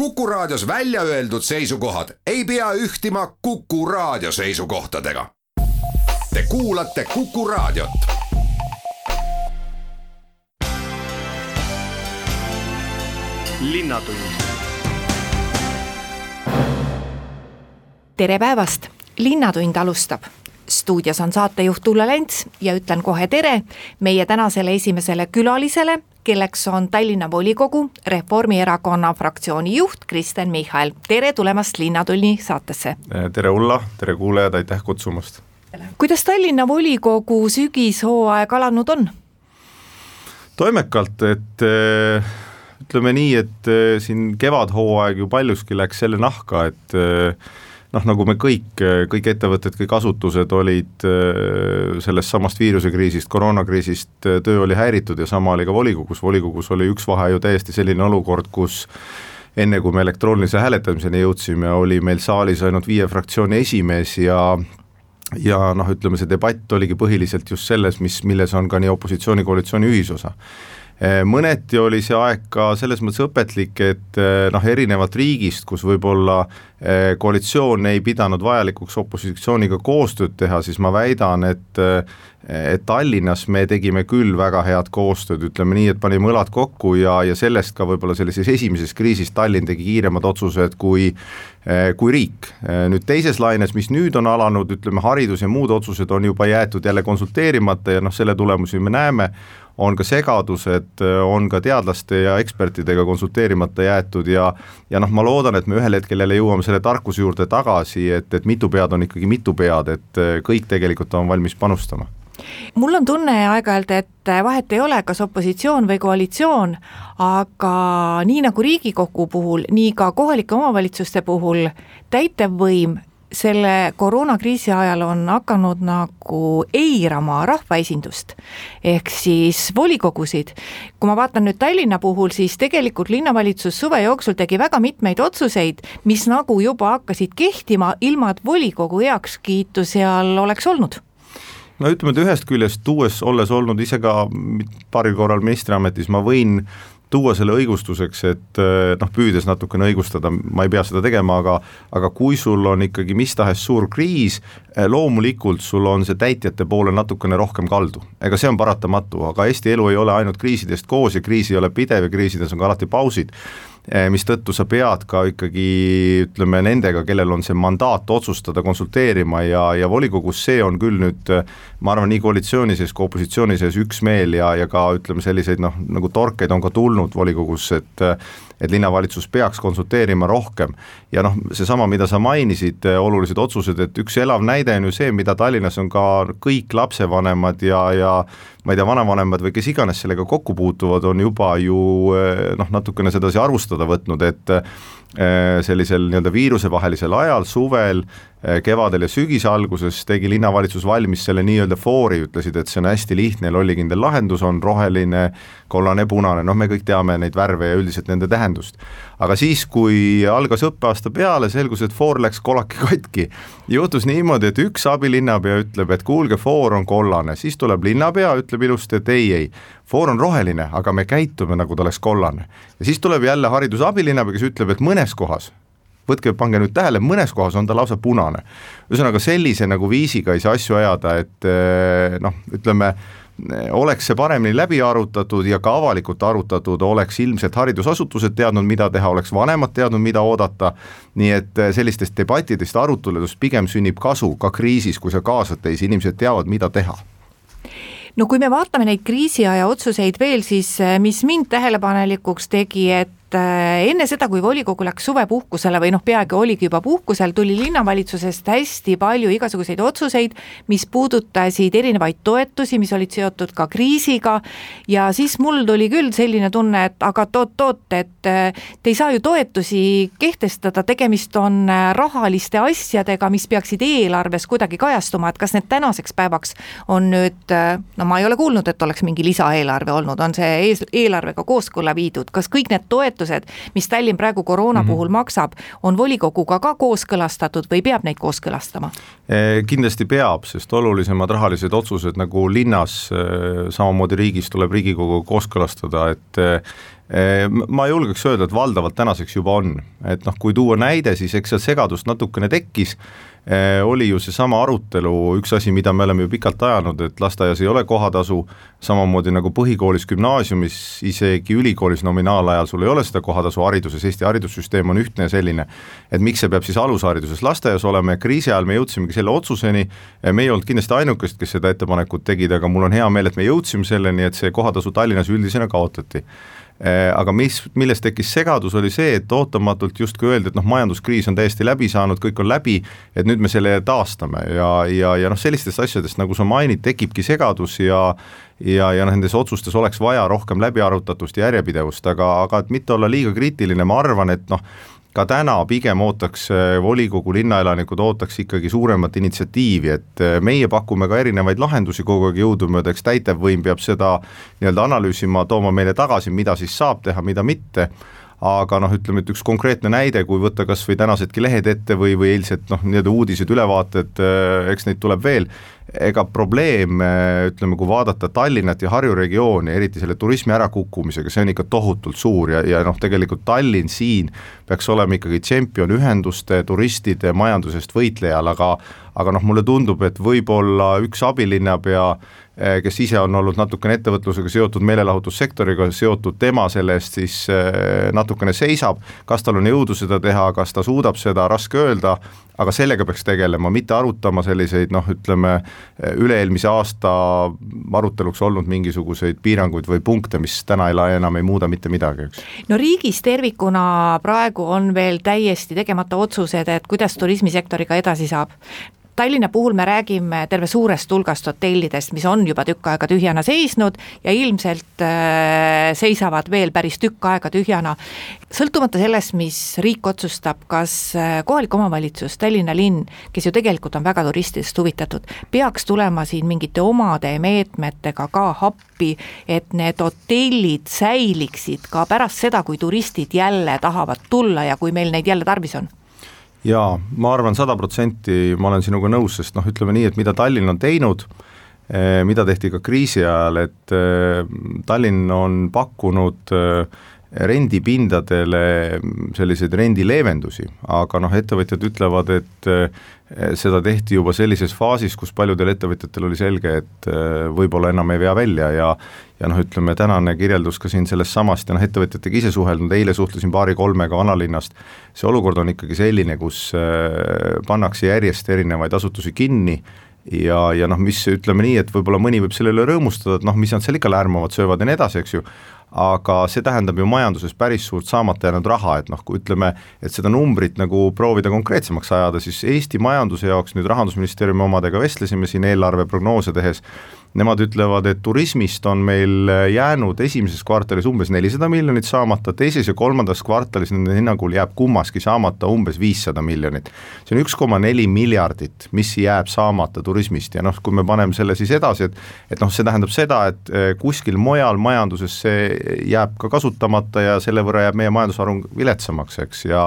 Kuku Raadios välja öeldud seisukohad ei pea ühtima Kuku Raadio seisukohtadega. Te kuulate Kuku Raadiot. tere päevast, Linnatund alustab stuudios on saatejuht Ulla Lents ja ütlen kohe tere meie tänasele esimesele külalisele, kelleks on Tallinna volikogu Reformierakonna fraktsiooni juht Kristen Michal. tere tulemast Linnatunni saatesse. tere Ulla, tere kuulajad, aitäh kutsumast. kuidas Tallinna volikogu sügishooaeg alanud on? toimekalt, et eh, ütleme nii, et eh, siin kevadhooaeg ju paljuski läks selle nahka, et noh, nagu me kõik, kõik ettevõtted, kõik asutused olid äh, sellest samast viirusekriisist, koroonakriisist, äh, töö oli häiritud ja sama oli ka volikogus, volikogus oli üks vahe ju täiesti selline olukord, kus enne kui me elektroonilise hääletamiseni jõudsime, oli meil saalis ainult viie fraktsiooni esimees ja ja noh, ütleme see debatt oligi põhiliselt just selles, mis, milles on ka nii opositsiooni, koalitsiooni ühisosa mõneti oli see aeg ka selles mõttes õpetlik, et eh, noh, erinevalt riigist, kus võib-olla eh, koalitsioon ei pidanud vajalikuks opositsiooniga koostööd teha, siis ma väidan, et et Tallinnas me tegime küll väga head koostööd, ütleme nii, et panime õlad kokku ja, ja sellest ka võib-olla sellises esimeses kriisis Tallinn tegi kiiremad otsused kui kui riik. nüüd teises laines, mis nüüd on alanud, ütleme haridus ja muud otsused on juba jäetud jälle konsulteerimata ja noh, selle tulemusi me näeme, on ka segadused, on ka teadlaste ja ekspertidega konsulteerimata jäetud ja ja noh, ma loodan, et me ühel hetkel jälle jõuame selle tarkuse juurde tagasi, et, et mitu pead on ikkagi mitu pead, et kõik tegelikult on valmis panustama. Mul on tunne aeg-ajalt, et vahet ei ole, kas opositsioon või koalitsioon, aga nii nagu Riigikogu puhul, nii ka kohalike omavalitsuste puhul täitevvõim selle koroonakriisi ajal on hakanud nagu eirama rahvaesindust, ehk siis volikogusid. kui ma vaatan nüüd Tallinna puhul, siis tegelikult linnavalitsus suve jooksul tegi väga mitmeid otsuseid, mis nagu juba hakkasid kehtima, ilma et volikogu heakskiitu seal oleks olnud no ütleme, et ühest küljest tuues, olles olnud ise ka paaril korral ministriametis, ma võin tuua selle õigustuseks, et eh, noh, püüdes natukene õigustada, ma ei pea seda tegema, aga aga kui sul on ikkagi mis tahes suur kriis, eh, loomulikult sul on see täitjate poole natukene rohkem kaldu. ega see on paratamatu, aga Eesti elu ei ole ainult kriisidest koos ja kriis ei ole pidev ja kriisides on ka alati pausid mistõttu sa pead ka ikkagi ütleme nendega, kellel on see mandaat otsustada, konsulteerima ja, ja volikogus see on küll nüüd ma arvan, nii koalitsiooni sees kui opositsiooni sees üksmeel ja, ja ka ütleme, selliseid noh, nagu torkeid on ka tulnud volikogus, et et linnavalitsus peaks konsulteerima rohkem. ja noh, seesama, mida sa mainisid, olulised otsused, et üks elav näide on ju see, mida Tallinnas on ka kõik lapsevanemad ja, ja ma ei tea, vanavanemad või kes iganes sellega kokku puutuvad, on juba ju noh, natukene sedasi arvustada võtnud, et Äh, sellisel nii-öelda viirusevahelisel ajal, suvel, äh, kevadel ja sügise alguses tegi linnavalitsus valmis selle nii-öelda foori, ütlesid, et see on hästi lihtne ja lollikindel lahendus, on roheline, kollane, punane, noh, me kõik teame neid värve ja üldiselt nende tähendust. aga siis, kui algas õppeaasta peale, selgus, et foor läks kolake katki. juhtus niimoodi, et üks abilinnapea ütleb, et kuulge, foor on kollane, siis tuleb linnapea, ütleb ilusti, et ei, ei, foor on roheline, aga me käitume, nagu ta oleks kollane. ja siis tuleb jälle hariduse abilinnapea, kes ütleb, et mõnes kohas võtke, pange nüüd tähele, mõnes kohas on ta lausa punane. ühesõnaga sellise nagu viisiga ei saa asju ajada, et eh, noh, ütleme oleks see paremini läbi arutatud ja ka avalikult arutatud, oleks ilmselt haridusasutused teadnud, mida teha, oleks vanemad teadnud, mida oodata, nii et eh, sellistest debattidest, aruteludest pigem sünnib kasu ka kriisis, kui sa kaasad teisi, inimesed teavad, mida teha no kui me vaatame neid kriisiaja otsuseid veel, siis eh, mis mind tähelepanelikuks tegi, et et äh, enne seda, kui volikogu läks suvepuhkusele või noh, peaaegu oligi juba puhkusel, tuli linnavalitsusest hästi palju igasuguseid otsuseid, mis puudutasid erinevaid toetusi, mis olid seotud ka kriisiga. Ja siis mul tuli küll selline tunne, et aga oot-oot, et äh, te ei saa ju toetusi kehtestada, tegemist on äh, rahaliste asjadega, mis peaksid eelarves kuidagi kajastuma, et kas need tänaseks päevaks on nüüd, no ma ei ole kuulnud, et oleks mingi lisaeelarve olnud, on see eelarvega kooskõlla viidud, kas kõik need toetused toetused, mis Tallinn praegu koroona mm -hmm. puhul maksab, on volikoguga ka kooskõlastatud või peab neid kooskõlastama? Eh, kindlasti peab, sest olulisemad rahalised otsused nagu linnas, eh, samamoodi riigis tuleb Riigikogu kooskõlastada, et eh, ma julgeks öelda, et valdavalt tänaseks juba on, et noh, kui tuua näide, siis eks seal segadust natukene tekkis. Äh, oli ju seesama arutelu, üks asi, mida me oleme ju pikalt ajanud, et lasteaias ei ole kohatasu, samamoodi nagu põhikoolis, gümnaasiumis, isegi ülikoolis nominaalajal sul ei ole seda kohatasu hariduses, Eesti haridussüsteem on ühtne ja selline, et miks see peab siis alushariduses lasteaias olema? Ja kriisi ajal me jõudsimegi selle otsuseni, me ei olnud kindlasti ainukesed, kes seda ettepanekut tegid, aga mul on hea meel, et me jõudsime selleni, et see kohatasu Tallinnas üldisena kaotati aga mis, millest tekkis segadus, oli see, et ootamatult justkui öeldi, et noh, majanduskriis on täiesti läbi saanud, kõik on läbi, et nüüd me selle taastame ja, ja, ja noh, sellistest asjadest, nagu sa mainid, tekibki segadus ja ja, ja noh, nendes otsustes oleks vaja rohkem läbiarutatust ja järjepidevust, aga, aga et mitte olla liiga kriitiline, ma arvan, et noh, ka täna pigem ootaks äh, volikogu linnaelanikud ootaks ikkagi suuremat initsiatiivi, et äh, meie pakume ka erinevaid lahendusi kogu aeg jõudumööda, eks täitevvõim peab seda nii-öelda analüüsima, tooma meile tagasi, mida siis saab teha, mida mitte aga noh, ütleme, et üks konkreetne näide, kui võtta kas või tänasedki lehed ette või, või eilsed noh, nii-öelda uudised, ülevaated, äh, eks neid tuleb veel, ega probleem, ütleme, kui vaadata Tallinnat ja Harju regiooni, eriti selle turismi ärakukkumisega, see on ikka tohutult suur ja, ja noh, tegelikult Tallinn siin peaks olema ikkagi tšempion ühenduste, turistide, majandusest võitlejal, aga aga noh, mulle tundub, et võib-olla üks abilinnapea kes ise on olnud natukene ettevõtlusega seotud, meelelahutussektoriga seotud, tema selle eest siis eh, natukene seisab, kas tal on jõudu seda teha, kas ta suudab seda, raske öelda, aga sellega peaks tegelema, mitte arutama selliseid noh, ütleme üle-eelmise aasta aruteluks olnud mingisuguseid piiranguid või punkte, mis täna ei, enam ei muuda mitte midagi, eks. no riigis tervikuna praegu on veel täiesti tegemata otsused, et kuidas turismisektoriga edasi saab. Tallinna puhul me räägime terve suurest hulgast hotellidest, mis on juba tükk aega tühjana seisnud ja ilmselt äh, seisavad veel päris tükk aega tühjana. sõltumata sellest, mis riik otsustab, kas äh, kohalik omavalitsus, Tallinna linn, kes ju tegelikult on väga turistidest huvitatud, peaks tulema siin mingite omade meetmetega ka appi, et need hotellid säiliksid ka pärast seda, kui turistid jälle tahavad tulla ja kui meil neid jälle tarvis on jaa, ma arvan sada protsenti, ma olen sinuga nõus, sest noh, ütleme nii, et mida Tallinn on teinud, eh, mida tehti ka kriisi ajal, et eh, Tallinn on pakkunud äh, rendipindadele selliseid rendileevendusi, aga noh, ettevõtjad ütlevad, et eh, seda tehti juba sellises faasis, kus paljudel ettevõtjatel oli selge, et eh, võib-olla enam ei vea välja ja ja noh, ütleme tänane kirjeldus ka siin sellest samast ja noh, ettevõtjatega ise suhelnud, eile suhtlesin paari-kolmega vanalinnast, see olukord on ikkagi selline, kus eh, pannakse järjest erinevaid asutusi kinni ja, ja noh, mis ütleme nii, et võib-olla mõni võib selle üle rõõmustada, et noh, mis nad seal ikka lärmavad, söövad ja nii edasi, eks ju, aga see tähendab ju majanduses päris suurt saamata jäänud raha, et noh, kui ütleme, et seda numbrit nagu proovida konkreetsemaks ajada, siis Eesti majanduse jaoks nüüd Rahandusministeeriumi omadega vestlesime siin eelarveprognoose tehes, Nemad ütlevad, et turismist on meil jäänud esimeses kvartalis umbes nelisada miljonit saamata, teises ja kolmandas kvartalis nende hinnangul jääb kummaski saamata umbes viissada miljonit. see on üks koma neli miljardit, mis jääb saamata turismist ja noh, kui me paneme selle siis edasi, et et noh, see tähendab seda, et eh, kuskil mujal majanduses see jääb ka kasutamata ja selle võrra jääb meie majandusharu viletsamaks, eks, ja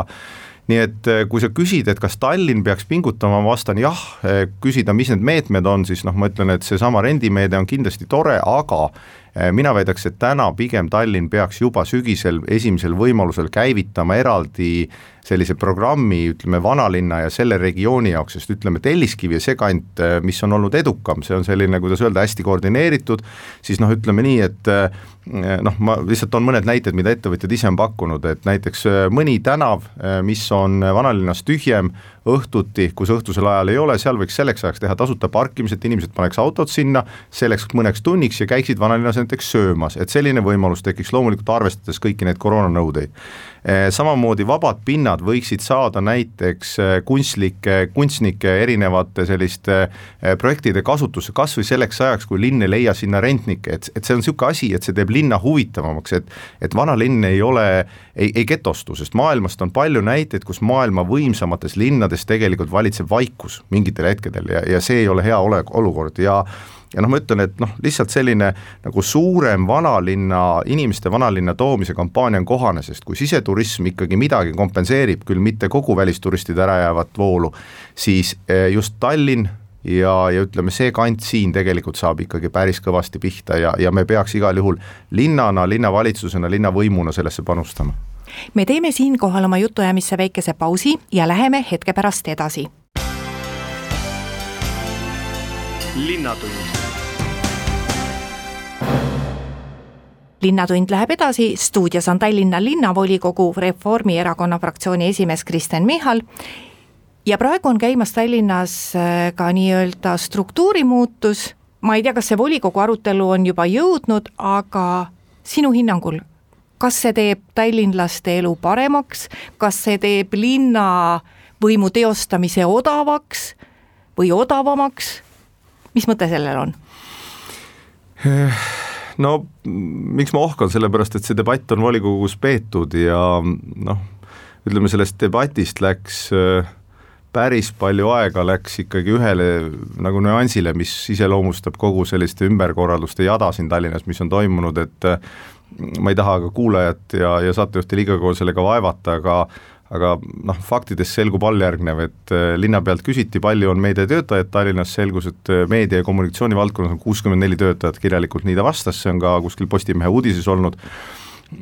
nii et eh, kui sa küsid, et kas Tallinn peaks pingutama, ma vastan jah, eh, küsida, mis need meetmed on, siis noh, ma ütlen, et seesama rendimeede on kindlasti tore, aga eh, mina väidaks, et täna pigem Tallinn peaks juba sügisel esimesel võimalusel käivitama eraldi sellise programmi, ütleme, vanalinna ja selle regiooni jaoks, sest ütleme, Telliskivi ja see kant, mis on olnud edukam, see on selline, kuidas öelda, hästi koordineeritud, siis noh, ütleme nii, et noh, ma lihtsalt toon mõned näited, mida ettevõtjad ise on pakkunud, et näiteks mõni tänav, mis on vanalinnas tühjem, õhtuti, kus õhtusel ajal ei ole, seal võiks selleks ajaks teha tasuta parkimise, et inimesed paneks autod sinna selleks mõneks tunniks ja käiksid vanalinnas näiteks söömas, et selline võimalus tekiks loomulikult arvestades kõiki neid koroonanõudeid. Eh, samamoodi vabad pinnad võiksid saada näiteks eh, kunstlike, kunstnike erinevate selliste eh, projektide kasutusse, kas või selleks ajaks, kui linn ei leia sinna rentnikke, et, et see on niisugune asi, et see teeb linna huvitavamaks, et et vanalinn ei ole, ei, ei getostu, sest maailmast on palju näiteid, kus maailma võimsamates linnades tegelikult valitseb vaikus mingitel hetkedel ja, ja see ei ole hea ole, olukord. Ja ja noh, ma ütlen, et noh, lihtsalt selline nagu suurem vanalinna, inimeste vanalinna toomise kampaania on kohane, sest kui siseturism ikkagi midagi kompenseerib, küll mitte kogu välisturistide ärajäävat voolu, siis eh, just Tallinn, ja, ja ütleme, see kant siin tegelikult saab ikkagi päris kõvasti pihta ja, ja me peaks igal juhul linnana, linnavalitsusena, linnavõimuna sellesse panustama. me teeme siinkohal oma jutuajamisse väikese pausi ja läheme hetke pärast edasi. linnatund linnatund läheb edasi, stuudios on Tallinna linnavolikogu Reformierakonna fraktsiooni esimees Kristen Michal. Ja praegu on käimas Tallinnas äh, ka nii-öelda struktuurimuutus, ma ei tea, kas see volikogu arutelu on juba jõudnud, aga sinu hinnangul, kas see teeb tallinlaste elu paremaks, kas see teeb linnavõimu teostamise odavaks või odavamaks, mis mõte sellel on? No miks ma ohkan, sellepärast et see debatt on volikogus peetud ja noh, ütleme sellest debatist läks äh, päris palju aega läks ikkagi ühele nagu nüansile, mis iseloomustab kogu selliste ümberkorralduste jada siin Tallinnas, mis on toimunud, et äh, ma ei taha ka kuulajat ja, ja saatejuhti liiga kaua sellega vaevata, aga aga noh, faktidest selgub alljärgnev, et äh, linna pealt küsiti, palju on meediatöötajaid Tallinnas, selgus, et äh, meedia- ja kommunikatsiooni valdkonnas on kuuskümmend neli töötajat kirjalikult, nii ta vastas, see on ka kuskil Postimehe uudises olnud,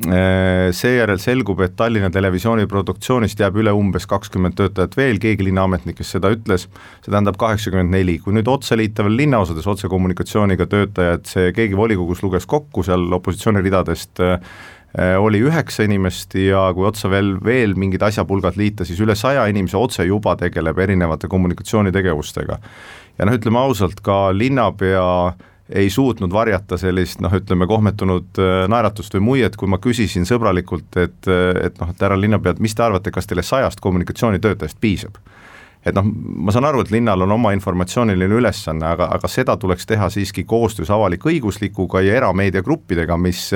äh, seejärel selgub, et Tallinna Televisiooni produktsioonist jääb üle umbes kakskümmend töötajat veel, keegi linnaametnikest seda ütles, see tähendab kaheksakümmend neli, kui nüüd otsa liita veel linnaosades otsekommunikatsiooniga töötajad, see keegi volikogus luges kokku seal opositsiooni ridadest oli üheksa inimest ja kui otsa veel, veel mingid asjapulgad liita, siis üle saja inimese otse juba tegeleb erinevate kommunikatsioonitegevustega. ja noh, ütleme ausalt, ka linnapea ei suutnud varjata sellist noh, ütleme kohmetunud äh, naeratust või muiet, kui ma küsisin sõbralikult, et, et noh, et härra linnapea, et mis te arvate, kas teile sajast kommunikatsioonitöötajast piisab et noh, ma saan aru, et linnal on oma informatsiooniline ülesanne, aga, aga seda tuleks teha siiski koostöös avalik-õiguslikuga ja erameediagruppidega, mis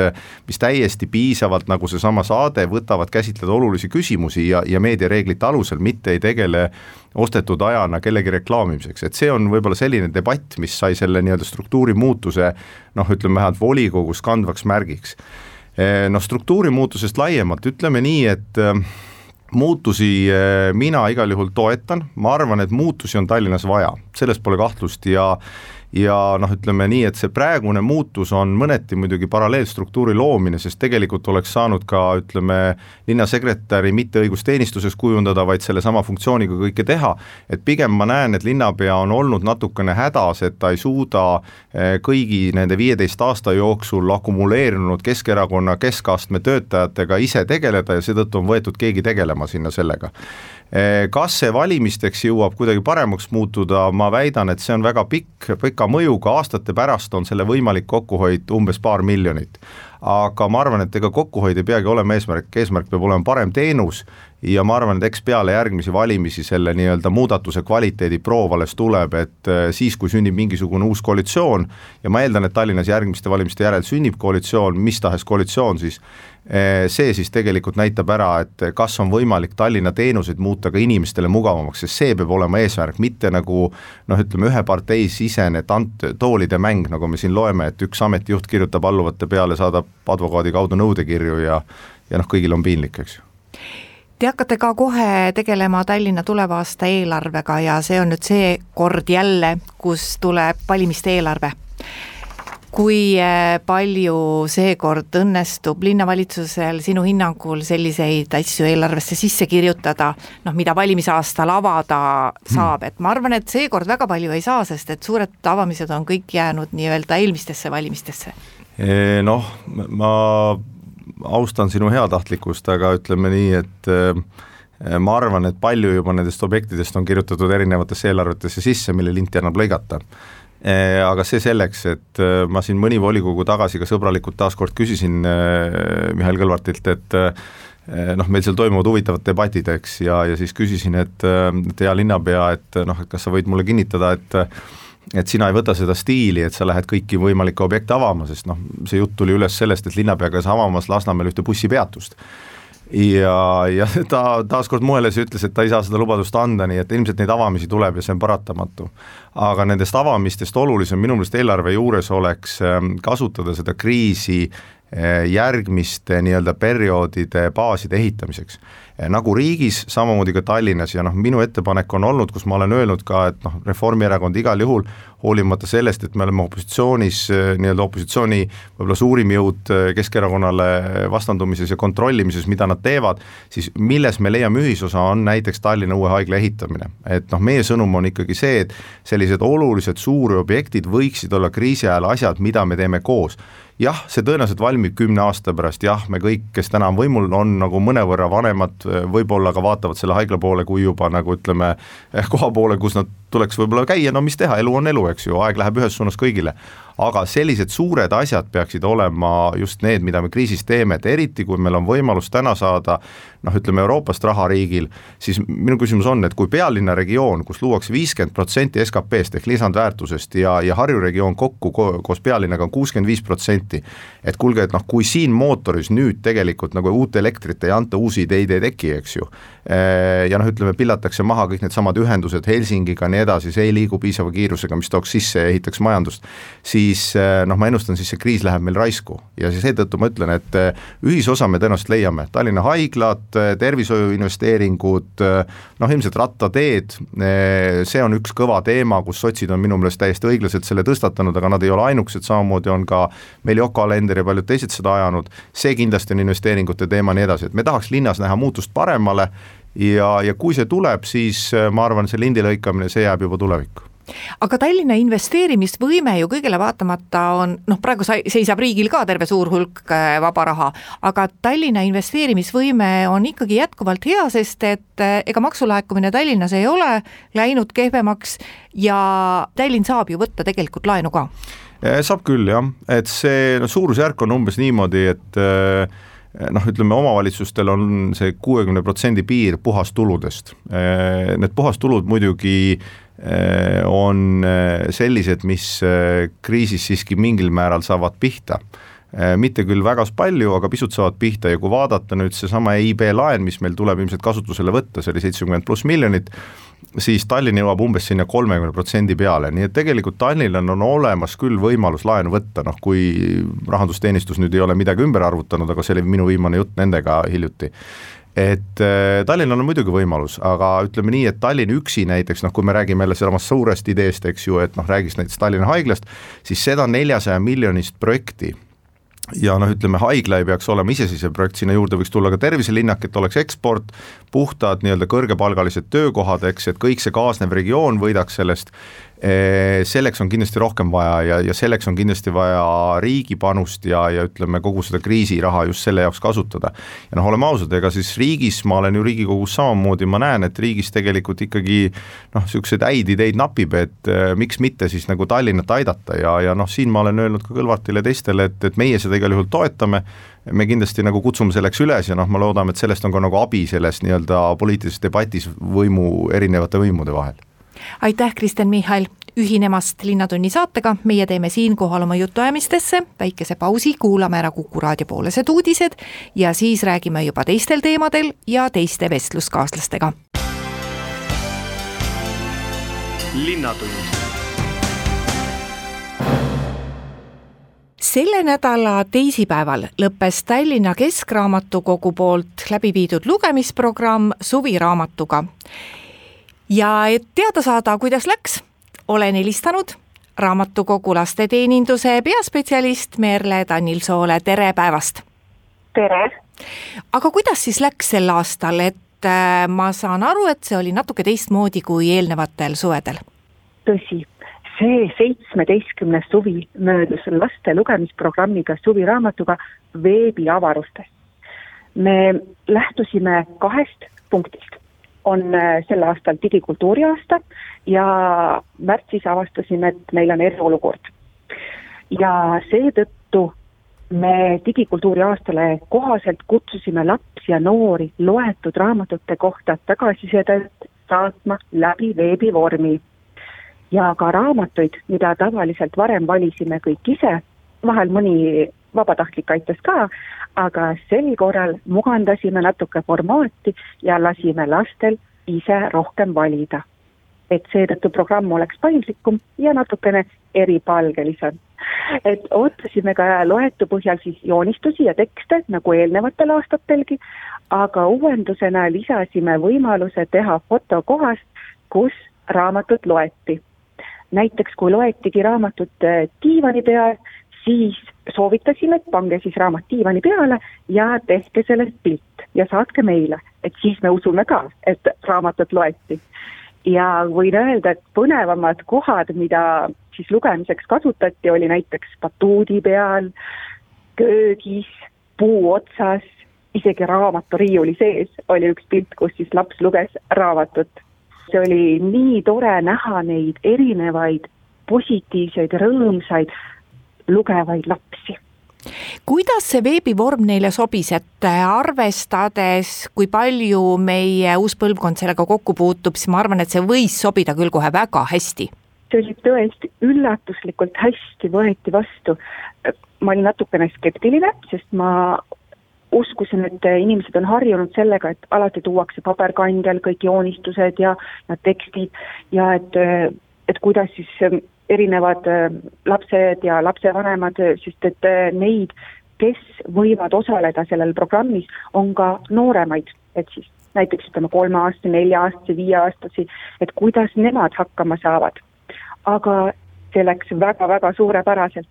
mis täiesti piisavalt, nagu seesama saade, võtavad käsitleda olulisi küsimusi ja, ja meediareeglite alusel, mitte ei tegele ostetud ajana kellegi reklaamimiseks, et see on võib-olla selline debatt, mis sai selle nii-öelda struktuuri muutuse noh, ütleme vähemalt volikogus kandvaks märgiks. Noh, struktuuri muutusest laiemalt ütleme nii, et muutusi eh, mina igal juhul toetan, ma arvan, et muutusi on Tallinnas vaja, selles pole kahtlust ja ja noh, ütleme nii, et see praegune muutus on mõneti muidugi paralleelstruktuuri loomine, sest tegelikult oleks saanud ka ütleme, linnasekretäri mitte õigusteenistuses kujundada, vaid sellesama funktsiooniga kõike teha, et pigem ma näen, et linnapea on olnud natukene hädas, et ta ei suuda eh, kõigi nende viieteist aasta jooksul akumuleerunud Keskerakonna keskastme töötajatega ise tegeleda ja seetõttu on võetud keegi tegelema sinna sellega. Eh, kas see valimisteks jõuab kuidagi paremaks muutuda, ma väidan, et see on väga pikk, pika mõjuga, aastate pärast on selle võimalik kokkuhoid umbes paar miljonit. aga ma arvan, et ega kokkuhoid ei peagi olema eesmärk, eesmärk peab olema parem teenus ja ma arvan, et eks peale järgmisi valimisi selle nii-öelda muudatuse kvaliteedi proov alles tuleb, et eh, siis, kui sünnib mingisugune uus koalitsioon ja ma eeldan, et Tallinnas järgmiste valimiste järel sünnib koalitsioon, mis tahes koalitsioon siis, Eh, see siis tegelikult näitab ära, et kas on võimalik Tallinna teenuseid muuta ka inimestele mugavamaks, sest see peab olema eesmärk, mitte nagu noh, ütleme ühe partei sisene tant-, toolide mäng, nagu me siin loeme, et üks ametijuht kirjutab alluvate peale, saadab advokaadi kaudu nõudekirju ja ja noh, kõigil on piinlik, eks ju Te hakkate ka kohe tegelema Tallinna tuleva aasta eelarvega ja see on nüüd see kord jälle, kus tuleb valimiste eelarve kui äh, palju seekord õnnestub linnavalitsusel sinu hinnangul selliseid asju eelarvesse sisse kirjutada, noh, mida valimisaastal avada saab hmm., et ma arvan, et seekord väga palju ei saa, sest et suured avamised on kõik jäänud nii-öelda eelmistesse valimistesse. Noh, ma austan sinu heatahtlikkust, aga ütleme nii, et äh, ma arvan, et palju juba nendest objektidest on kirjutatud erinevatesse eelarvetesse sisse, mille linti annab lõigata. Eh, aga see selleks, et eh, ma siin mõni volikogu tagasi ka sõbralikult taaskord küsisin eh, Mihhail Kõlvartilt, et noh, meil seal toimuvad huvitavad debatid, eks, ja, ja siis küsisin, et, et hea linnapea, et noh, et kas sa võid mulle kinnitada, et et sina ei võta seda stiili, et sa lähed kõiki võimalikke objekte avama, sest noh, see jutt tuli üles sellest, et linnapea käis avamas Lasnamäel ühte bussipeatust ja, ja ta taaskord moeles ja ütles, et ta ei saa seda lubadust anda, nii et ilmselt neid avamisi tuleb ja see on paratamatu. aga nendest avamistest olulisem minu meelest eelarve juures oleks ähm, kasutada seda kriisi äh, järgmiste nii-öelda perioodide baaside ehitamiseks. Nagu riigis, samamoodi ka Tallinnas ja noh, minu ettepanek on olnud, kus ma olen öelnud ka, et noh, Reformierakond igal juhul hoolimata sellest, et me oleme opositsioonis, nii-öelda opositsiooni võib-olla suurim jõud Keskerakonnale vastandumises ja kontrollimises, mida nad teevad, siis milles me leiame ühisosa, on näiteks Tallinna uue haigla ehitamine. et noh, meie sõnum on ikkagi see, et sellised olulised suuri objektid võiksid olla kriisi ajal asjad, mida me teeme koos jah, see tõenäoliselt valmib kümne aasta pärast, jah, me kõik, kes täna on võimul, on nagu mõnevõrra vanemad, võib-olla ka vaatavad selle haigla poole kui juba nagu ütleme, koha poole, kus nad tuleks võib-olla käia, no mis teha, elu on elu, eks ju, aeg läheb ühes suunas kõigile. aga sellised suured asjad peaksid olema just need, mida me kriisis teeme, et eriti kui meil on võimalus täna saada noh, ütleme Euroopast raha riigil, siis minu küsimus on, et kui pealinna regioon, kus luuakse viiskümmend protsenti SKP-st ehk lisandväärtusest ja, ja Harju regioon kokku ko koos pealinnaga on kuuskümmend viis protsenti, et kuulge, et noh, kui siin mootoris nüüd tegelikult nagu uut elektrit ei anta, uusi ideid ei teki, eks ju, ja noh, ütleme, pillatakse maha kõik needsamad ühendused Helsingiga, nii edasi, see ei liigu piisava kiirusega, mis tooks sisse ja ehitaks majandust, siis eh, noh, ma ennustan, siis see kriis läheb meil raisku. Ja seetõttu ma ütlen, et eh, ühisosa me tõenäoliselt leiame, Tallinna haiglad, eh, tervishoiu investeeringud, noh ilmselt rattateed, see on üks kõva teema, kus sotsid on minu meelest täiesti õiglaselt selle tõstatanud, aga nad ei ole ainukesed, samamoodi on ka meil Yoko Alender ja paljud teised seda ajanud, see kindlasti on investeeringute teema, nii edasi, et me tahaks linnas näha muutust paremale ja, ja kui see tuleb, siis äh, ma arvan, see lindi lõikamine, see jääb juba tulevikku aga Tallinna investeerimisvõime ju kõigele vaatamata on, noh, praegu seisab riigil ka terve suur hulk äh, vaba raha, aga Tallinna investeerimisvõime on ikkagi jätkuvalt hea, sest et äh, ega maksulaekumine Tallinnas ei ole läinud kehvemaks ja Tallinn saab ju võtta tegelikult laenu ka. saab küll jah, et see no suurusjärk on umbes niimoodi, et äh, noh, ütleme omavalitsustel on see kuuekümne protsendi piir puhastuludest. Eh, need puhastulud muidugi eh, on sellised, mis kriisis siiski mingil määral saavad pihta mitte küll väga palju, aga pisut saavad pihta ja kui vaadata nüüd seesama EIB laen, mis meil tuleb ilmselt kasutusele võtta, see oli seitsekümmend pluss miljonit, siis Tallinn jõuab umbes sinna kolmekümne protsendi peale, nii et tegelikult Tallinnal on olemas küll võimalus laenu võtta, noh kui rahandusteenistus nüüd ei ole midagi ümber arvutanud, aga see oli minu viimane jutt nendega hiljuti. Et äh, Tallinnal on muidugi võimalus, aga ütleme nii, et Tallinn üksi näiteks noh, kui me räägime jälle samast suurest ideest, eks ju, et noh, räägiks näiteks Tallinna haiglast, siis seda neljasaja miljonist projekti ja noh, ütleme haigla ei peaks olema iseseisev projekt, sinna juurde võiks tulla ka terviselinnak, et oleks eksport, puhtad nii-öelda kõrgepalgalised töökohad, eks, et kõik see kaasnev regioon võidaks sellest selleks on kindlasti rohkem vaja ja, ja selleks on kindlasti vaja riigi panust ja, ja ütleme, kogu seda kriisiraha just selle jaoks kasutada. ja noh, oleme ausad, ega siis riigis, ma olen ju Riigikogus samamoodi, ma näen, et riigis tegelikult ikkagi noh, niisuguseid häid ideid napib, et eh, miks mitte siis nagu Tallinnat aidata ja, ja noh, siin ma olen öelnud ka Kõlvartile ja teistele, et, et meie seda igal juhul toetame, me kindlasti nagu kutsume selleks üles ja noh, ma loodame, et sellest on ka nagu abi selles nii-öelda poliitilises debatis võimu, erinevate võimude vahel aitäh, Kristen Michal, ühinemast Linnatunni saatega, meie teeme siinkohal oma jutuajamistesse. Väikese pausi, kuulame ära Kuku raadio poolesed uudised ja siis räägime juba teistel teemadel ja teiste vestluskaaslastega. linnatund selle nädala teisipäeval lõppes Tallinna Keskraamatukogu poolt läbi viidud lugemisprogramm Suviraamatuga ja et teada saada, kuidas läks, olen helistanud raamatukogu lasteteeninduse peaspetsialist Merle Danielsoole, tere päevast! tere! aga kuidas siis läks sel aastal, et äh, ma saan aru, et see oli natuke teistmoodi kui eelnevatel suvedel? tõsi, see seitsmeteistkümnes suvi möödus laste lugemisprogrammiga Suviraamatuga veebiavarustes. me lähtusime kahest punktist on äh, sel aastal digikultuuri aasta ja märtsis avastasime, et meil on eriolukord. ja seetõttu me digikultuuri aastale kohaselt kutsusime lapsi ja noori loetud raamatute kohta tagasisidet saatma läbi veebivormi. ja ka raamatuid, mida tavaliselt varem valisime kõik ise, vahel mõni vabatahtlik aitas ka, aga sel korral mugandasime natuke formaati ja lasime lastel ise rohkem valida. et seetõttu programm oleks paindlikum ja natukene eripalgelisem et ootasime ka loetu põhjal siis joonistusi ja tekste, nagu eelnevatel aastatelgi, aga uuendusena lisasime võimaluse teha foto kohast, kus raamatut loeti. näiteks kui loetigi raamatut äh, diivani peal, siis soovitasime, et pange siis raamat diivani peale ja tehke sellest pilt ja saatke meile, et siis me usume ka, et raamatut loeti. ja võin öelda, et põnevamad kohad, mida siis lugemiseks kasutati, oli näiteks batuudi peal, köögis, puu otsas, isegi raamaturiiuli sees oli üks pilt, kus siis laps luges raamatut. see oli nii tore näha neid erinevaid positiivseid, rõõmsaid, lugevaid lapsi kuidas see veebivorm neile sobis, et arvestades, kui palju meie uus põlvkond sellega kokku puutub, siis ma arvan, et see võis sobida küll kohe väga hästi see oli tõesti üllatuslikult hästi võeti vastu. ma olin natukene skeptiline, sest ma uskusin, et inimesed on harjunud sellega, et alati tuuakse paberkandjal kõik joonistused ja, ja tekstid ja et, et kuidas siis erinevad lapsed ja lapsevanemad, sest et neid, kes võivad osaleda sellel programmis, on ka nooremaid, et siis näiteks ütleme kolmeaastasi, nelja-aastasi, viieaastasi, et kuidas nemad hakkama saavad aga see läks väga-väga suurepäraselt.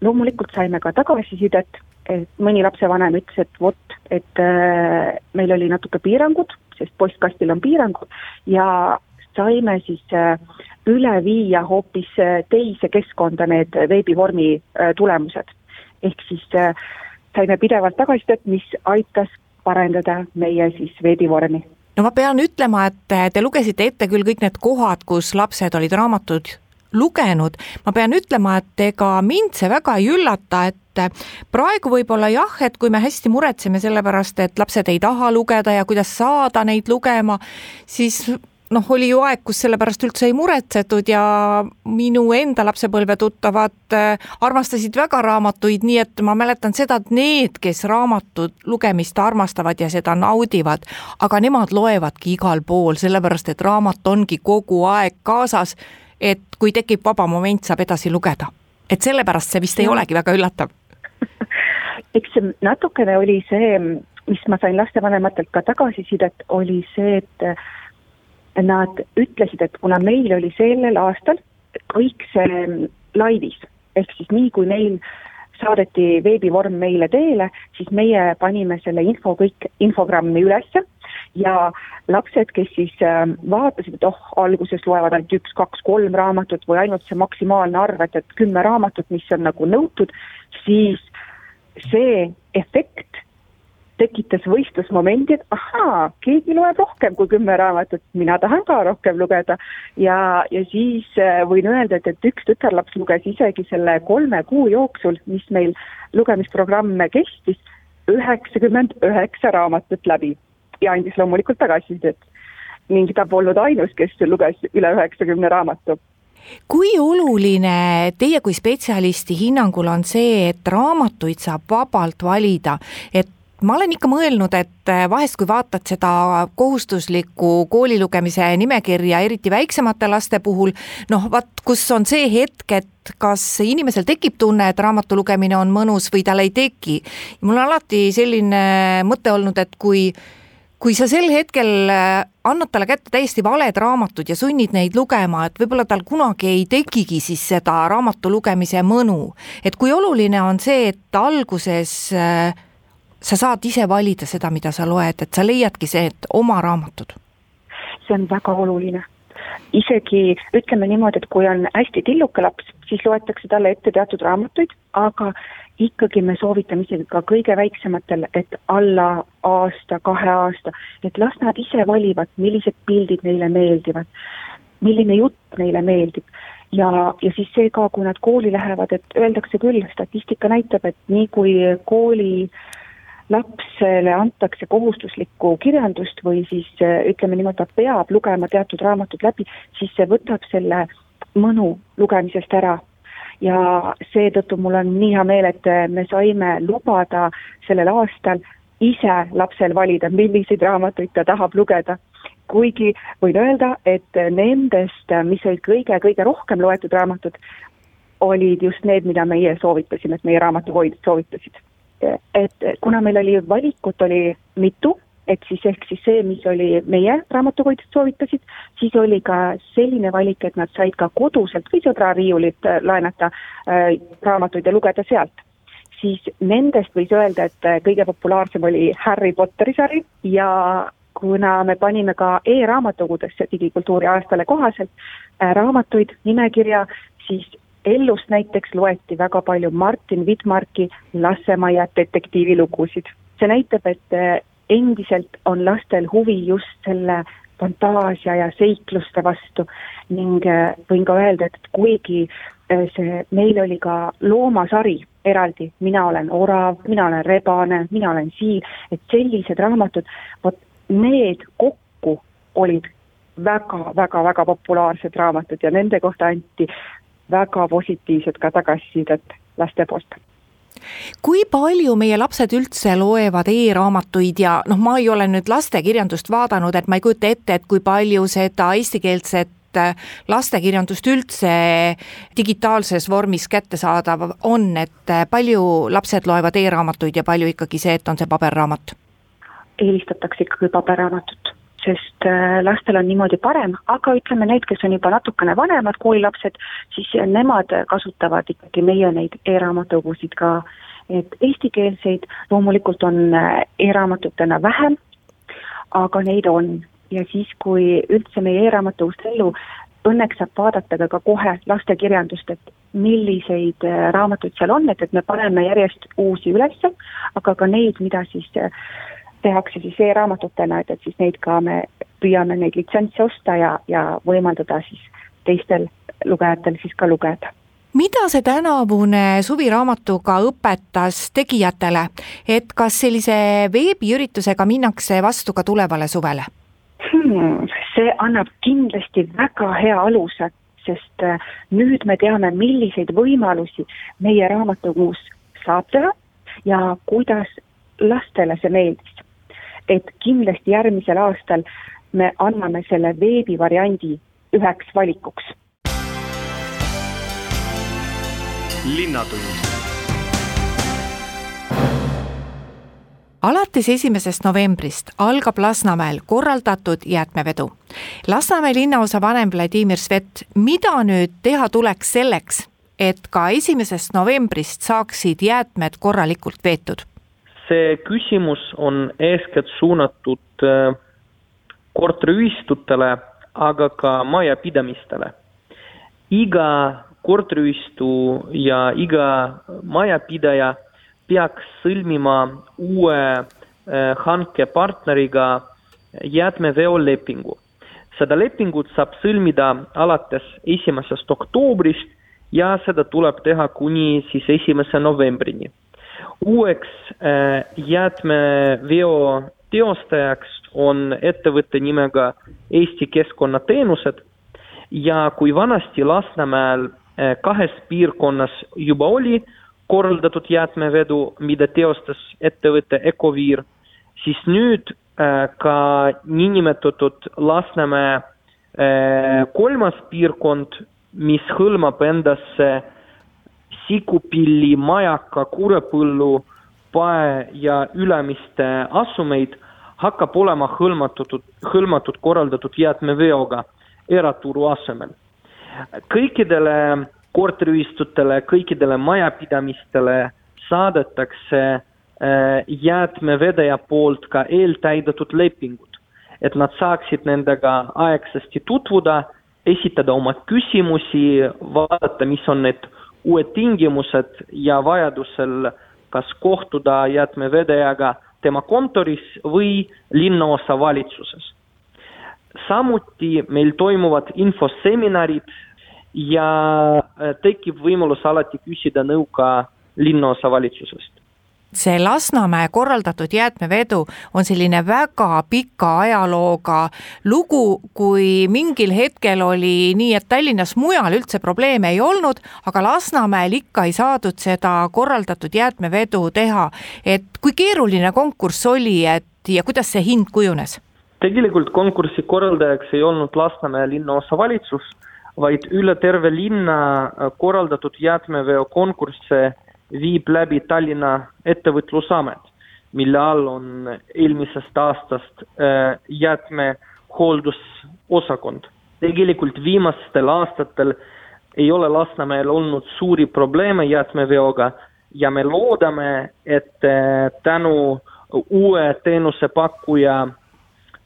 loomulikult saime ka tagasisidet, et mõni lapsevanem ütles, et vot, et äh, meil oli natuke piirangud, sest postkastil on piirangud ja saime siis äh, üle viia hoopis äh, teise keskkonda need veebivormi äh, tulemused. ehk siis saime pidevalt tagasisidet, mis aitas parendada meie siis veebivormi no ma pean ütlema, et te lugesite ette küll kõik need kohad, kus lapsed olid raamatud lugenud, ma pean ütlema, et ega mind see väga ei üllata, et praegu võib-olla jah, et kui me hästi muretseme selle pärast, et lapsed ei taha lugeda ja kuidas saada neid lugema, siis noh, oli ju aeg, kus selle pärast üldse ei muretsetud ja minu enda lapsepõlve tuttavad äh, armastasid väga raamatuid, nii et ma mäletan seda, et need, kes raamatut lugemist armastavad ja seda naudivad, aga nemad loevadki igal pool, sellepärast et raamat ongi kogu aeg kaasas et kui tekib vaba moment, saab edasi lugeda. et sellepärast see vist ei olegi väga üllatav eks natukene oli see, mis ma sain lastevanematelt ka tagasisidet, oli see, et nad ütlesid, et kuna meil oli sellel aastal kõik see laivis, ehk siis nii kui neil saadeti veebivorm meile teele, siis meie panime selle info kõik infogrammi ülesse ja lapsed, kes siis ähm, vaatasid, et oh, alguses loevad ainult üks, kaks, kolm raamatut või ainult see maksimaalne arv, et, et kümme raamatut, mis on nagu nõutud, siis see efekt tekitas võistlusmomendi, et ahaa, keegi loeb rohkem kui kümme raamatut, mina tahan ka rohkem lugeda. ja, ja siis äh, võin öelda, et, et üks tütarlaps luges isegi selle kolme kuu jooksul, mis meil lugemisprogramm kestis, üheksakümmend üheksa raamatut läbi ja andis loomulikult tagasisidet. ning ta polnud ainus, kes luges üle üheksakümne raamatu kui oluline teie kui spetsialisti hinnangul on see, et raamatuid saab vabalt valida, et ma olen ikka mõelnud, et vahest, kui vaatad seda kohustuslikku koolilugemise nimekirja, eriti väiksemate laste puhul, noh, vaat kus on see hetk, et kas inimesel tekib tunne, et raamatu lugemine on mõnus või tal ei teki. mul on alati selline mõte olnud, et kui kui sa sel hetkel äh, annad talle kätte täiesti valed raamatud ja sunnid neid lugema, et võib-olla tal kunagi ei tekigi siis seda raamatu lugemise mõnu. et kui oluline on see, et alguses äh, sa saad ise valida seda, mida sa loed, et sa leiadki see, et oma raamatud? see on väga oluline isegi ütleme niimoodi, et kui on hästi tilluke laps, siis loetakse talle ette teatud raamatuid, aga ikkagi me soovitame isegi ka kõige väiksematel, et alla aasta, kahe aasta, et las nad ise valivad, millised pildid neile meeldivad, milline jutt neile meeldib. ja, ja siis see ka, kui nad kooli lähevad, et öeldakse küll, statistika näitab, et nii kui kooli lapsele antakse kohustuslikku kirjandust või siis ütleme niimoodi, ta peab lugema teatud raamatud läbi, siis see võtab selle mõnu lugemisest ära ja seetõttu mul on nii hea meel, et me saime lubada sellel aastal ise lapsel valida, milliseid raamatuid ta tahab lugeda. kuigi võin öelda, et nendest, mis olid kõige-kõige rohkem loetud raamatud, olid just need, mida meie soovitasime, et meie raamatukoidid soovitasid. Et kuna meil oli valikut oli mitu, et siis ehk siis see, mis oli meie raamatukoidid soovitasid, siis oli ka selline valik, et nad said ka koduselt või sõbra riiulit laenata äh, raamatuid ja lugeda sealt. Siis nendest võis öelda, et kõige populaarsem oli Harry Potteri sari ja kuna me panime ka e-raamatukogudesse digikultuuri aastale kohaselt äh, raamatuid nimekirja, siis Ellust näiteks loeti väga palju Martin Vidmarki Lassemaja detektiivilugusid. see näitab, et äh, endiselt on lastel huvi just selle fantaasia ja seikluste vastu ning äh, võin ka öelda, et kuigi see, meil oli ka loomasari eraldi, mina olen orav, mina olen rebane, mina olen siil, et sellised raamatud, vot need kokku olid väga-väga-väga populaarsed raamatud ja nende kohta anti väga positiivset ka tagasisidet laste poolt kui palju meie lapsed üldse loevad e-raamatuid ja noh, ma ei ole nüüd lastekirjandust vaadanud, et ma ei kujuta ette, et kui palju seda eestikeelset lastekirjandust üldse digitaalses vormis kättesaadav on, et palju lapsed loevad e-raamatuid ja palju ikkagi see, et on see paberraamat? eelistatakse ikkagi paberraamatut, sest äh, lastel on niimoodi parem, aga ütleme, need, kes on juba natukene vanemad koolilapsed, siis nemad kasutavad ikkagi meie neid e-raamatukogusid ka, et eestikeelseid loomulikult on äh, e-raamatutena vähem, aga neid on. Ja siis, kui üldse meie e-raamatust ellu õnneks saab vaadata ka, ka kohe lastekirjandust, et milliseid äh, raamatuid seal on, et, et me paneme järjest uusi ülesse, aga ka neid, mida siis tehakse siis e-raamatutena, et, et siis neid ka me püüame neid litsentse osta ja, ja võimaldada siis teistel lugejatel siis ka lugeda. Mida see tänavune suviraamatuga õpetas tegijatele, et kas sellise veebiüritusega minnakse vastu ka tulevale suvele? Hmm,? see annab kindlasti väga hea aluse, sest äh, nüüd me teame, milliseid võimalusi meie raamatukogus saab teha ja kuidas lastele see meeldis et kindlasti järgmisel aastal me anname selle veebivariandi üheks valikuks. linnatund alates esimesest novembrist algab Lasnamäel korraldatud jäätmevedu. Lasnamäe linnaosa vanem Vladimir Svet, mida nüüd teha tuleks selleks, et ka esimesest novembrist saaksid jäätmed korralikult veetud? See küsimus on eeskätt suunatud äh, korteriühistutele, aga ka majapidamistele. iga korteriühistu ja iga majapidaja peaks sõlmima uue äh, hankepartneriga jäätmeveolepingu. seda lepingut saab sõlmida alates esimesest oktoobrist ja seda tuleb teha kuni siis esimese novembrini uueks äh, jäätmeveo teostajaks on ettevõtte nimega Eesti Keskkonnateenused. Ja kui vanasti Lasnamäel äh, kahes piirkonnas juba oli korraldatud jäätmevedu, mida teostas ettevõte Ecoviir, siis nüüd äh, ka niinimetatud Lasnamäe kolmas piirkond, mis hõlmab endasse Sikupilli, Majaka, Kurepõllu, Pae ja Ülemiste asumeid hakkab olema hõlmatud, hõlmatud korraldatud jäätmeveoga eraturu asemel. kõikidele korteriühistutele, kõikidele majapidamistele saadetakse äh, jäätmevedaja poolt ka eeltäidetud lepingud, et nad saaksid nendega aegsasti tutvuda, esitada oma küsimusi, vaadata, mis on need uued tingimused ja vajadusel kas kohtuda jäätmevedajaga tema kontoris või linnaosa valitsuses. samuti meil toimuvad infoseminarid ja tekib võimalus alati küsida nõu ka linnaosa valitsusest see Lasnamäe korraldatud jäätmevedu on selline väga pika ajalooga lugu, kui mingil hetkel oli nii, et Tallinnas mujal üldse probleeme ei olnud, aga Lasnamäel ikka ei saadud seda korraldatud jäätmevedu teha. et kui keeruline konkurss oli, et ja kuidas see hind kujunes? tegelikult konkursi korraldajaks ei olnud Lasnamäe linnaosavalitsus, vaid üle terve linna korraldatud jäätmeveokonkursse viib läbi Tallinna Ettevõtlusamet, mille all on eelmisest aastast jäätmehooldusosakond. tegelikult viimastel aastatel ei ole Lasnamäel olnud suuri probleeme jäätmeveoga ja me loodame, et tänu uue teenusepakkuja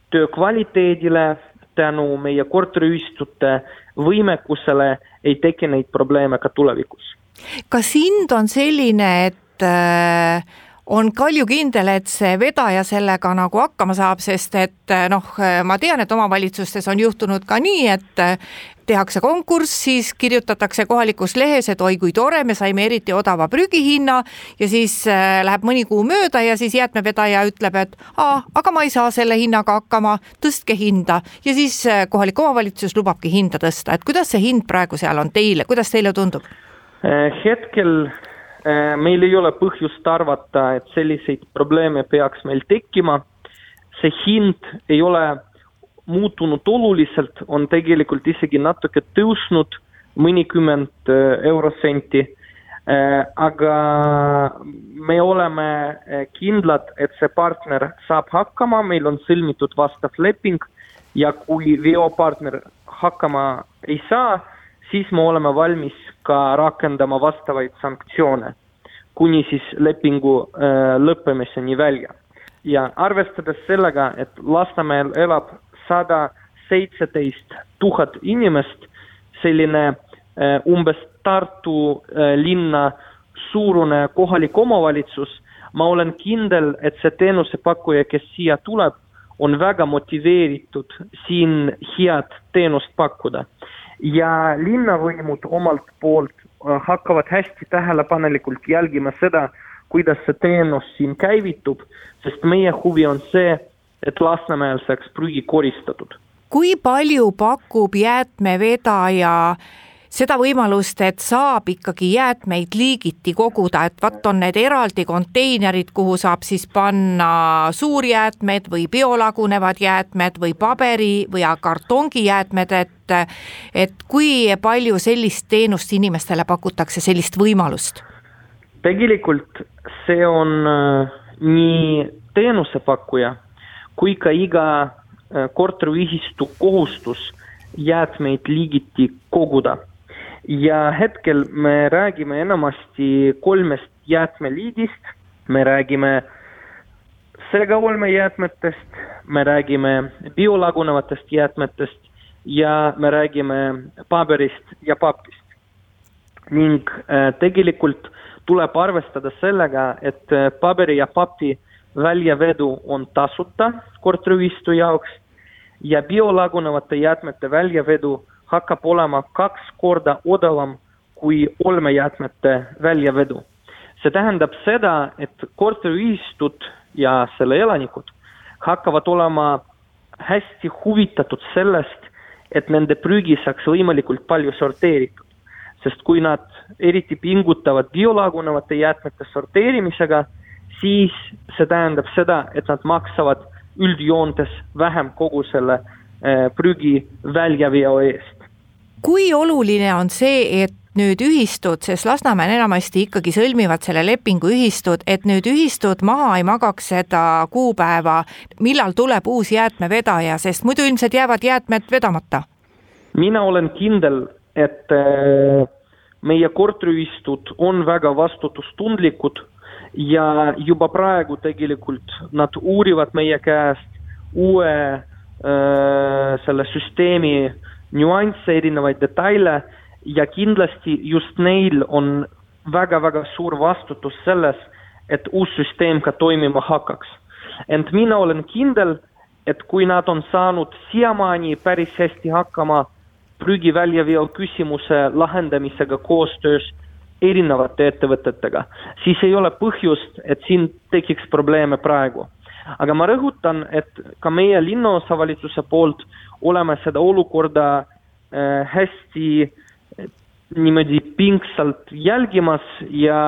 töö kvaliteedile, tänu meie korteriühistute võimekusele ei teki neid probleeme ka tulevikus. Kas hind on selline, et äh, on kaljukindel, et see vedaja sellega nagu hakkama saab, sest et noh, ma tean, et omavalitsustes on juhtunud ka nii, et tehakse konkurss, siis kirjutatakse kohalikus lehes, et oi kui tore, me saime eriti odava prügihinna ja siis äh, läheb mõni kuu mööda ja siis jäätmevedaja ütleb, et aa, aga ma ei saa selle hinnaga hakkama, tõstke hinda. Ja siis äh, kohalik omavalitsus lubabki hinda tõsta, et kuidas see hind praegu seal on teile, kuidas teile tundub? Äh, hetkel meil ei ole põhjust arvata, et selliseid probleeme peaks meil tekkima. see hind ei ole muutunud oluliselt, on tegelikult isegi natuke tõusnud mõnikümmend äh, eurosenti. Aga me oleme kindlad, et see partner saab hakkama, meil on sõlmitud vastav leping ja kui veopartner hakkama ei saa, siis me oleme valmis ka rakendama vastavaid sanktsioone kuni siis lepingu lõppemiseni välja. ja arvestades sellega, et Lasnamäel elab sada seitseteist tuhat inimest, selline äh, umbes Tartu äh, linna suurune kohalik omavalitsus, ma olen kindel, et see teenusepakkuja, kes siia tuleb, on väga motiveeritud siin head teenust pakkuda. Ja linnavõimud omalt poolt äh, hakkavad hästi tähelepanelikult jälgima seda, kuidas see teenus siin käivitub, sest meie huvi on see, et Lasnamäel saaks prügi koristatud. kui palju pakub jäätmevedaja seda võimalust, et saab ikkagi jäätmeid liigiti koguda, et vot on need eraldi konteinerid, kuhu saab siis panna suurjäätmed või biolagunevad jäätmed või paberi või kartongijäätmed, et et kui palju sellist teenust inimestele pakutakse, sellist võimalust? tegelikult see on äh, nii teenusepakkuja kui ka iga äh, korteriühistu kohustus jäätmeid liigiti koguda. Ja hetkel me räägime enamasti kolmest jäätmeliigist, me räägime segaolmejäätmetest, me räägime biolagunevatest jäätmetest ja me räägime paberist ja papist. ning äh, tegelikult tuleb arvestada sellega, et äh, paberi ja papi väljavedu on tasuta korteriühistu jaoks ja biolagunevate jäätmete väljavedu hakkab olema kaks korda odavam kui olmejäätmete väljavedu. see tähendab seda, et korteriühistud ja selle elanikud hakkavad olema hästi huvitatud sellest, et nende prügi saaks võimalikult palju sorteeritud. sest kui nad eriti pingutavad biolagunevate jäätmete sorteerimisega, siis see tähendab seda, et nad maksavad üldjoontes vähem kogu selle eh, prügi väljaveo eest. kui oluline on see, et nüüd ühistud, sest Lasnamäel enamasti ikkagi sõlmivad selle lepingu ühistud, et nüüd ühistud maha ei magaks seda kuupäeva, millal tuleb uus jäätmevedaja, sest muidu ilmselt jäävad jäätmed vedamata? mina olen kindel, et eh, meie korteriühistud on väga vastutustundlikud ja juba praegu tegelikult nad uurivad meie käest uue selle süsteemi nüansse, erinevaid detaile ja kindlasti just neil on väga-väga suur vastutus selles, et uus süsteem ka toimima hakkaks. ent mina olen kindel, et kui nad on saanud siiamaani päris hästi hakkama prügi väljaveo küsimuse lahendamisega koostöös erinevate ettevõtetega, siis ei ole põhjust, et siin tekiks probleeme praegu. Aga ma rõhutan, et ka meie linnaosavalitsuse poolt oleme seda olukorda äh, hästi äh, niimoodi pingsalt jälgimas ja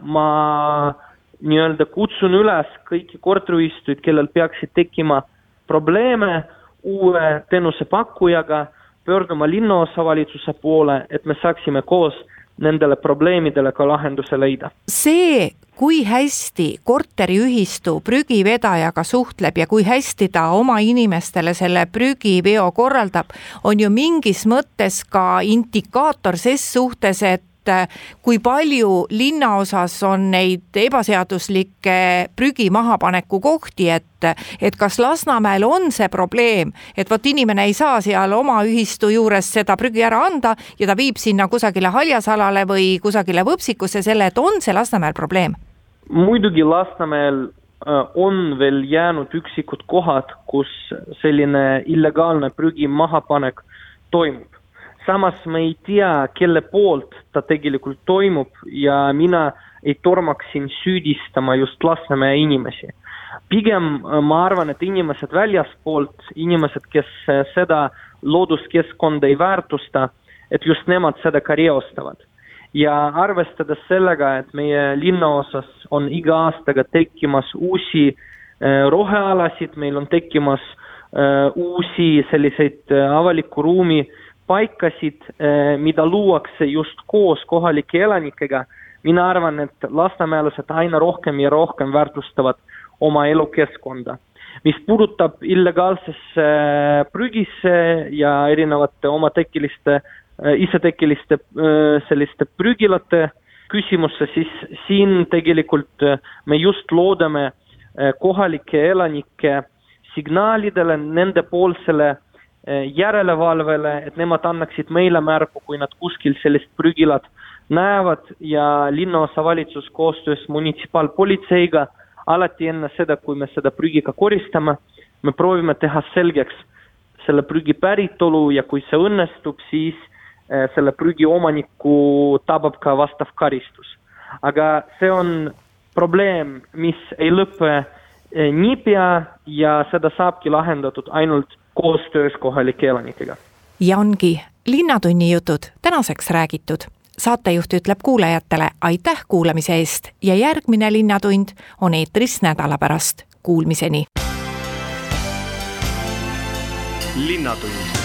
ma nii-öelda kutsun üles kõiki korteriühistuid, kellel peaksid tekkima probleeme uue teenusepakkujaga, pöörduma linnaosavalitsuse poole, et me saaksime koos nendele probleemidele ka lahenduse leida. see, kui hästi korteriühistu prügivedajaga suhtleb ja kui hästi ta oma inimestele selle prügiveo korraldab, on ju mingis mõttes ka indikaator ses suhtes, et et kui palju linnaosas on neid ebaseaduslikke prügi mahapaneku kohti, et, et kas Lasnamäel on see probleem, et vot inimene ei saa seal oma ühistu juures seda prügi ära anda ja ta viib sinna kusagile haljasalale või kusagile võpsikusse selle, et on see Lasnamäel probleem? muidugi Lasnamäel äh, on veel jäänud üksikud kohad, kus selline illegaalne prügi mahapanek toimub samas me ei tea, kelle poolt ta tegelikult toimub ja mina ei tormaks siin süüdistama just Lasnamäe inimesi. pigem äh, ma arvan, et inimesed väljaspoolt, inimesed, kes äh, seda looduskeskkonda ei väärtusta, et just nemad seda ka reostavad. ja arvestades sellega, et meie linnaosas on iga aastaga tekkimas uusi äh, rohealasid, meil on tekkimas uusi selliseid avaliku ruumi paikasid, eh, mida luuakse just koos kohalike elanikega, mina arvan, et lasnamäelased aina rohkem ja rohkem väärtustavad oma elukeskkonda. mis puudutab illegaalsesse eh, prügisse ja erinevate omatekkeliste, eh, isetekkeliste selliste prügilate küsimusse, siis siin tegelikult me just loodame kohalike elanike signaalidele, nendepoolsele Eh, järelevalvele, et nemad annaksid meile märku, kui nad kuskil sellist prügilat näevad ja linnaosavalitsus koostöös munitsipaalpolitseiga alati enne seda, kui me seda prügi ka koristame, me proovime teha selgeks selle prügi päritolu ja kui see õnnestub, siis eh, selle prügi omanikku tabab ka vastav karistus. aga see on probleem, mis ei lõpe eh, niipea ja seda saabki lahendatud ainult koostöös kohalike elanikega. ja ongi Linnatunni jutud tänaseks räägitud. saatejuht ütleb kuulajatele aitäh kuulamise eest ja järgmine Linnatund on eetris nädala pärast. Kuulmiseni. linnatund